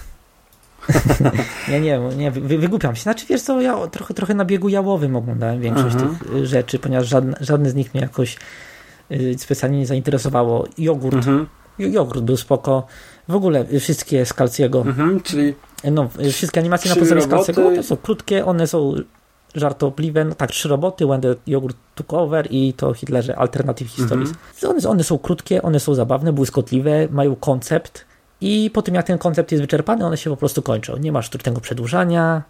nie, nie, nie, wy, wygłupiam się. Znaczy, wiesz co, ja trochę, trochę na biegu jałowym oglądałem większość Mhm. tych rzeczy, ponieważ żadne, żadne z nich mnie jakoś specjalnie nie zainteresowało. Jogurt, Mhm, jogurt był spoko. W ogóle y, wszystkie z Calciego, mhm, czyli no, y, wszystkie animacje na podstawie roboty. Calciego, one są krótkie, one są żartobliwe. No tak, trzy roboty, When the Yogurt Took Over i to Hitlerze Alternative Histories. One, one są krótkie, one są zabawne, błyskotliwe, mają koncept i po tym jak ten koncept jest wyczerpany, one się po prostu kończą. Nie ma sztucznego przedłużania.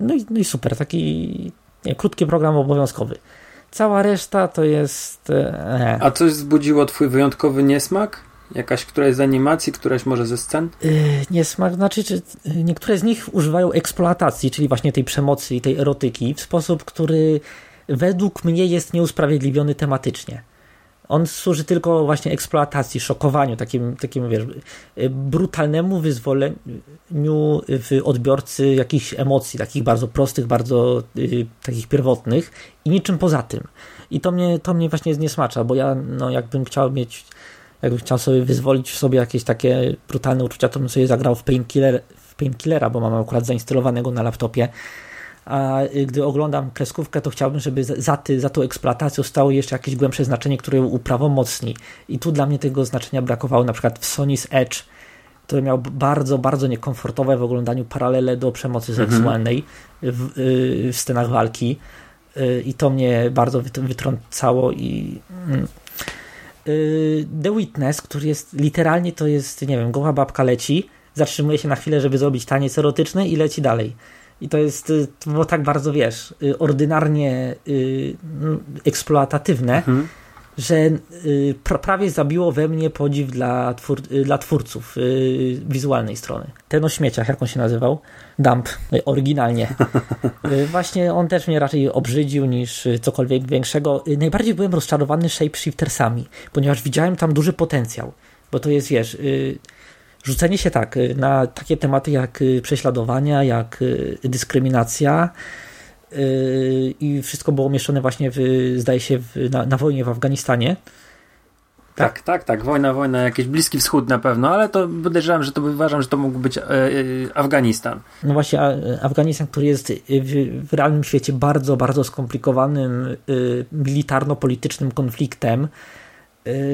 No i, no i super, taki nie, krótki program obowiązkowy. Cała reszta to jest... E, A coś wzbudziło twój wyjątkowy niesmak? Jakaś któraś z animacji, któraś może ze scen? Yy, niesmak, znaczy, czy yy, niektóre z nich używają eksploatacji, czyli właśnie tej przemocy i tej erotyki w sposób, który według mnie jest nieusprawiedliwiony tematycznie. On służy tylko właśnie eksploatacji, szokowaniu, takim, takim wiesz, brutalnemu wyzwoleniu w odbiorcy jakichś emocji, takich bardzo prostych, bardzo yy, takich pierwotnych i niczym poza tym. I to mnie, to mnie właśnie zniesmacza, bo ja, no, jakbym chciał mieć jakbym chciał sobie wyzwolić w sobie jakieś takie brutalne uczucia, to bym sobie zagrał w Painkiller, w bo mam akurat zainstalowanego na laptopie. A gdy oglądam kreskówkę, to chciałbym, żeby za, ty, za tą eksploatacją stało jeszcze jakieś głębsze znaczenie, które ją uprawomocni. I tu dla mnie tego znaczenia brakowało, na przykład w Sony's Edge, który miał bardzo, bardzo niekomfortowe w oglądaniu paralele do przemocy Mhm. seksualnej w, y, w scenach walki. Y, I to mnie bardzo wyt- wytrącało i... mm, y, The Witness, który jest literalnie to jest, nie wiem, goła babka leci, zatrzymuje się na chwilę, żeby zrobić taniec erotyczny i leci dalej. I to jest, y, to było tak bardzo, wiesz, y, ordynarnie y, mm, eksploatatywne, Mhm. że y, pra, prawie zabiło we mnie podziw dla, twór, y, dla twórców y, wizualnej strony. Ten o śmieciach, jak on się nazywał? Dump, y, oryginalnie. Y, Właśnie on też mnie raczej obrzydził niż y, cokolwiek większego. Y, Najbardziej byłem rozczarowany shapeshiftersami, ponieważ widziałem tam duży potencjał, bo to jest, wiesz, y, rzucenie się tak y, na takie tematy jak y, prześladowania, jak y, dyskryminacja i wszystko było umieszczone właśnie, w, zdaje się, w, na, na wojnie w Afganistanie. Tak, tak, tak. Wojna, wojna, jakiś Bliski Wschód na pewno, ale to podejrzewam, że to uważam, że to mógł być e, e, Afganistan. No właśnie, a- Afganistan, który jest w, w realnym świecie bardzo, bardzo skomplikowanym militarno-politycznym konfliktem,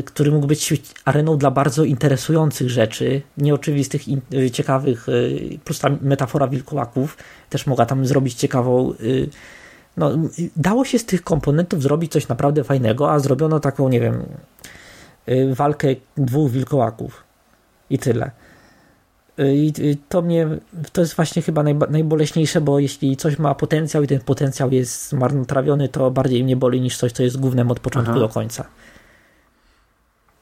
który mógł być areną dla bardzo interesujących rzeczy, nieoczywistych, y, ciekawych, y, plus ta metafora wilkołaków też mogła tam zrobić ciekawą. y, No, y, dało się z tych komponentów zrobić coś naprawdę fajnego, a zrobiono taką, nie wiem, y, walkę dwóch wilkołaków i tyle. I y, to mnie, to jest właśnie chyba najba, najboleśniejsze, bo jeśli coś ma potencjał i ten potencjał jest zmarnotrawiony, to bardziej mnie boli niż coś, co jest głównym od początku Aha. do końca.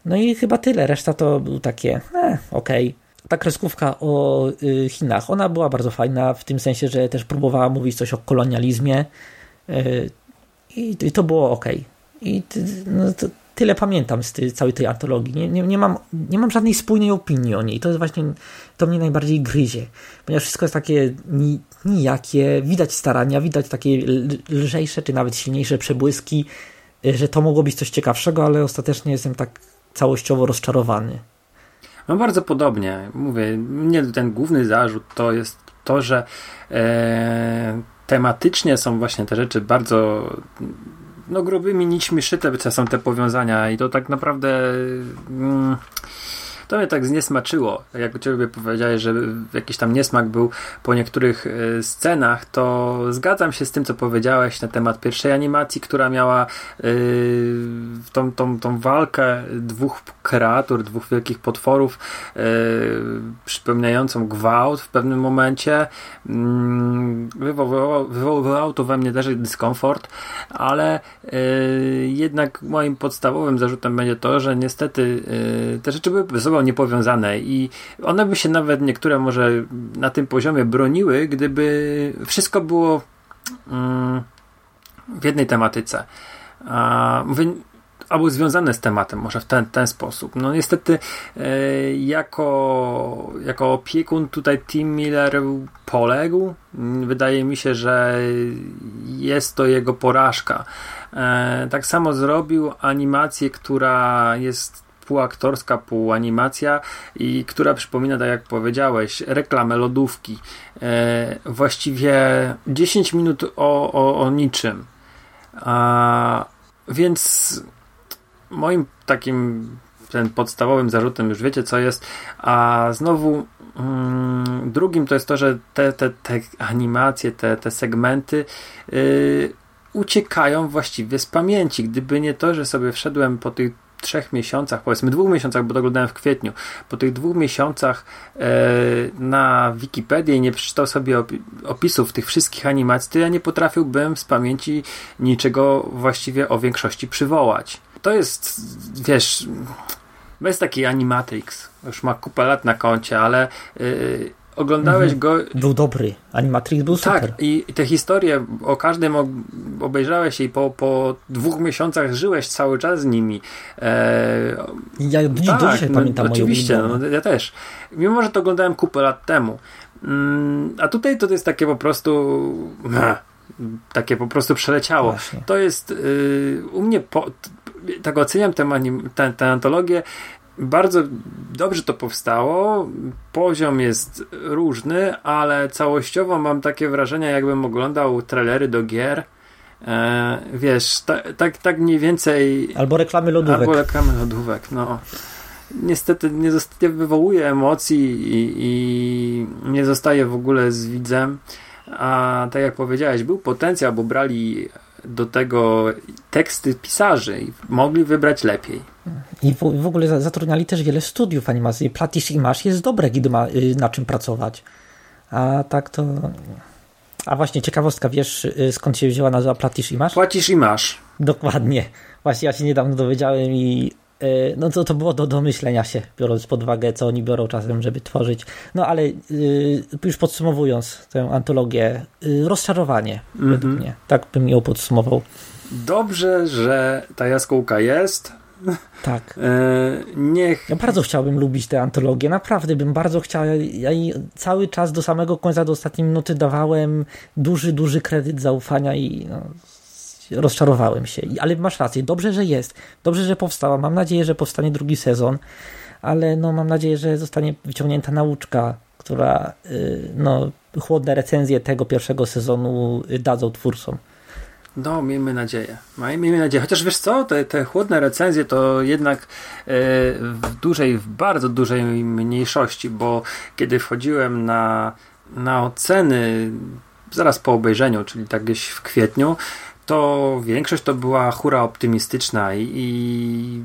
No i chyba tyle, reszta to był takie, e, okej. Ta kreskówka o y, Chinach, ona była bardzo fajna w tym sensie, że też próbowała mówić coś o kolonializmie y, i, to było ok. I no, tyle pamiętam z tej, całej tej antologii. Nie, nie, nie, mam, nie mam żadnej spójnej opinii o niej. To jest właśnie, to mnie najbardziej gryzie, ponieważ wszystko jest takie ni, nijakie, widać starania, widać takie lżejsze, czy nawet silniejsze przebłyski, y, że to mogło być coś ciekawszego, ale ostatecznie jestem tak całościowo rozczarowany. No bardzo podobnie. Mówię, mnie ten główny zarzut to jest to, że e, tematycznie są właśnie te rzeczy bardzo no grubymi nićmi szyte to są te powiązania i to tak naprawdę mm, to mnie tak zniesmaczyło. Jak u Ciebie powiedziałeś, że jakiś tam niesmak był po niektórych e, scenach, to zgadzam się z tym, co powiedziałeś na temat pierwszej animacji, która miała e, tą, tą, tą walkę dwóch kreatur, dwóch wielkich potworów, e, przypominającą gwałt w pewnym momencie. Mm, wywoływało, wywoływało to we mnie też dyskomfort, ale e, jednak moim podstawowym zarzutem będzie to, że niestety e, te rzeczy były ze sobą niepowiązane i one by się nawet niektóre może na tym poziomie broniły, gdyby wszystko było mm, w jednej tematyce. A, mówię, albo związane z tematem, może w ten, ten sposób. No niestety e, jako, jako opiekun tutaj Tim Miller poległ. Wydaje mi się, że jest to jego porażka. E, tak samo zrobił animację, która jest półaktorska, półanimacja i która przypomina, tak jak powiedziałeś, reklamę lodówki. E, właściwie 10 minut o, o, o niczym. A, więc moim takim ten podstawowym zarzutem już wiecie co jest, a znowu mm, drugim to jest to, że te, te, te animacje, te, te segmenty yy, uciekają właściwie z pamięci. Gdyby nie to, że sobie wszedłem po tych trzech miesiącach, powiedzmy dwóch miesiącach, bo to oglądałem w kwietniu, po tych dwóch miesiącach e, na Wikipedię i nie przeczytał sobie opisów tych wszystkich animacji, to ja nie potrafiłbym z pamięci niczego właściwie o większości przywołać. To jest, wiesz, bez takiej Animatrix. Już ma kupę lat na koncie, ale yy, oglądałeś mhm. go. Był dobry. Animatrix był tak, super. I, I te historie o każdym obejrzałeś i po, po dwóch miesiącach żyłeś cały czas z nimi. E, ja do, tak, do dzisiaj no, pamiętam Oczywiście, no, ja też. Mimo, że to oglądałem kupę lat temu. Mm, a tutaj to jest takie po prostu. takie po prostu przeleciało. Właśnie. To jest y, u mnie po, tak oceniam tę, tę, tę antologię. Bardzo dobrze to powstało. Poziom jest różny, ale całościowo mam takie wrażenie, jakbym oglądał trailery do gier. E, wiesz, tak, tak, tak mniej więcej. Albo reklamy lodówek. Albo reklamy lodówek, no. Niestety nie, nie wywołuje emocji i, i nie zostaje w ogóle z widzem. A tak jak powiedziałeś, był potencjał, bo brali do tego teksty pisarzy i mogli wybrać lepiej. I w, w ogóle zatrudniali też wiele studiów animacji. Platish i Masz jest dobre, gdy ma y, na czym pracować. A tak to... A właśnie ciekawostka, wiesz y, skąd się wzięła nazwa Platisz i Masz? Płacisz i masz. Dokładnie. Właśnie ja się niedawno dowiedziałem i no to, to było do domyślenia się, biorąc pod uwagę, co oni biorą czasem, żeby tworzyć. No ale y, już podsumowując tę antologię, y, rozczarowanie mm -hmm. według mnie. Tak bym ją podsumował. Dobrze, że ta jaskółka jest. Tak. Niech. Ja bardzo chciałbym lubić tę antologię, naprawdę bym bardzo chciał. Ja cały czas do samego końca, do ostatniej minuty dawałem duży, duży kredyt zaufania i no, rozczarowałem się. Ale masz rację, dobrze, że jest. Dobrze, że powstała. Mam nadzieję, że powstanie drugi sezon, ale no mam nadzieję, że zostanie wyciągnięta nauczka, która y, no, chłodne recenzje tego pierwszego sezonu dadzą twórcom. No, miejmy nadzieję. Miejmy nadzieję. Chociaż wiesz co, te, te chłodne recenzje to jednak e, w dużej, w bardzo dużej mniejszości, bo kiedy wchodziłem na, na oceny zaraz po obejrzeniu, czyli tak gdzieś w kwietniu, to większość to była hura optymistyczna i, i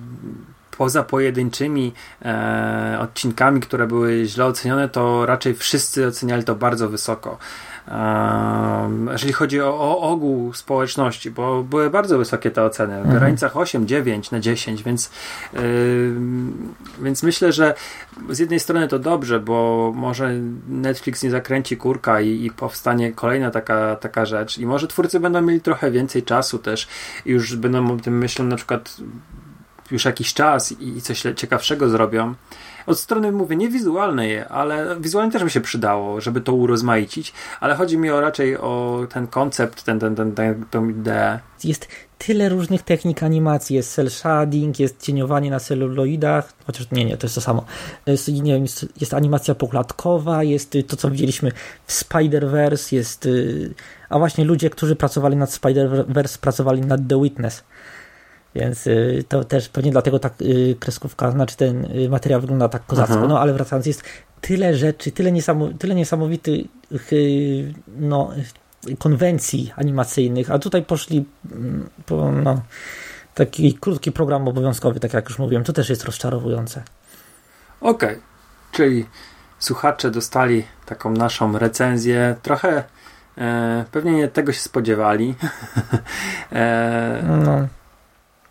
poza pojedynczymi e, odcinkami, które były źle ocenione, to raczej wszyscy oceniali to bardzo wysoko jeżeli chodzi o, o, ogół społeczności, bo były bardzo wysokie te oceny, w mhm. granicach 8, 9 na 10, więc, yy, więc myślę, że z jednej strony to dobrze, bo może Netflix nie zakręci kurka i, i powstanie kolejna taka, taka rzecz. I może twórcy będą mieli trochę więcej czasu też i już będą o tym myślą na przykład już jakiś czas i coś ciekawszego zrobią od strony, mówię, nie wizualnej, ale wizualnie też by się przydało, żeby to urozmaicić, ale chodzi mi o raczej o ten koncept, ten, ten, ten, ten, tą ideę. Jest tyle różnych technik animacji, jest cel shading, jest cieniowanie na celuloidach, chociaż nie, nie, to jest to samo. Jest, nie wiem, jest, jest animacja pokładkowa, jest to, co widzieliśmy w Spider-Verse, jest... Y, a właśnie ludzie, którzy pracowali nad Spider-Verse, pracowali nad The Witness. Więc y, to też pewnie dlatego tak y, kreskówka, znaczy ten y, materiał wygląda tak kozacko. Aha. No ale wracając, jest tyle rzeczy, tyle, niesamow tyle niesamowitych no, konwencji animacyjnych, a tutaj poszli mm, po no, taki krótki program obowiązkowy, tak jak już mówiłem, to też jest rozczarowujące. Okej, okay. czyli słuchacze dostali taką naszą recenzję, trochę e, pewnie nie tego się spodziewali. e, no.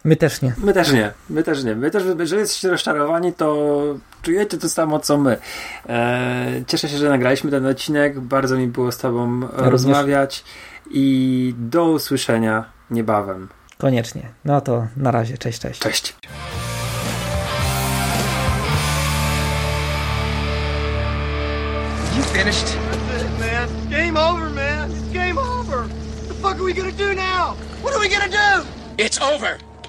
My też nie. My też nie. My też nie. My też, jeżeli jesteście rozczarowani, to czujecie to samo co my. E, cieszę się, że nagraliśmy ten odcinek. Bardzo mi było z Tobą ja rozmawiać i do usłyszenia niebawem. Koniecznie. No to na razie. Cześć, cześć. Cześć. You finished? That's it, man. Game over, man. It's game over. What the fuck are we gonna do now? What are we gonna do? It's over.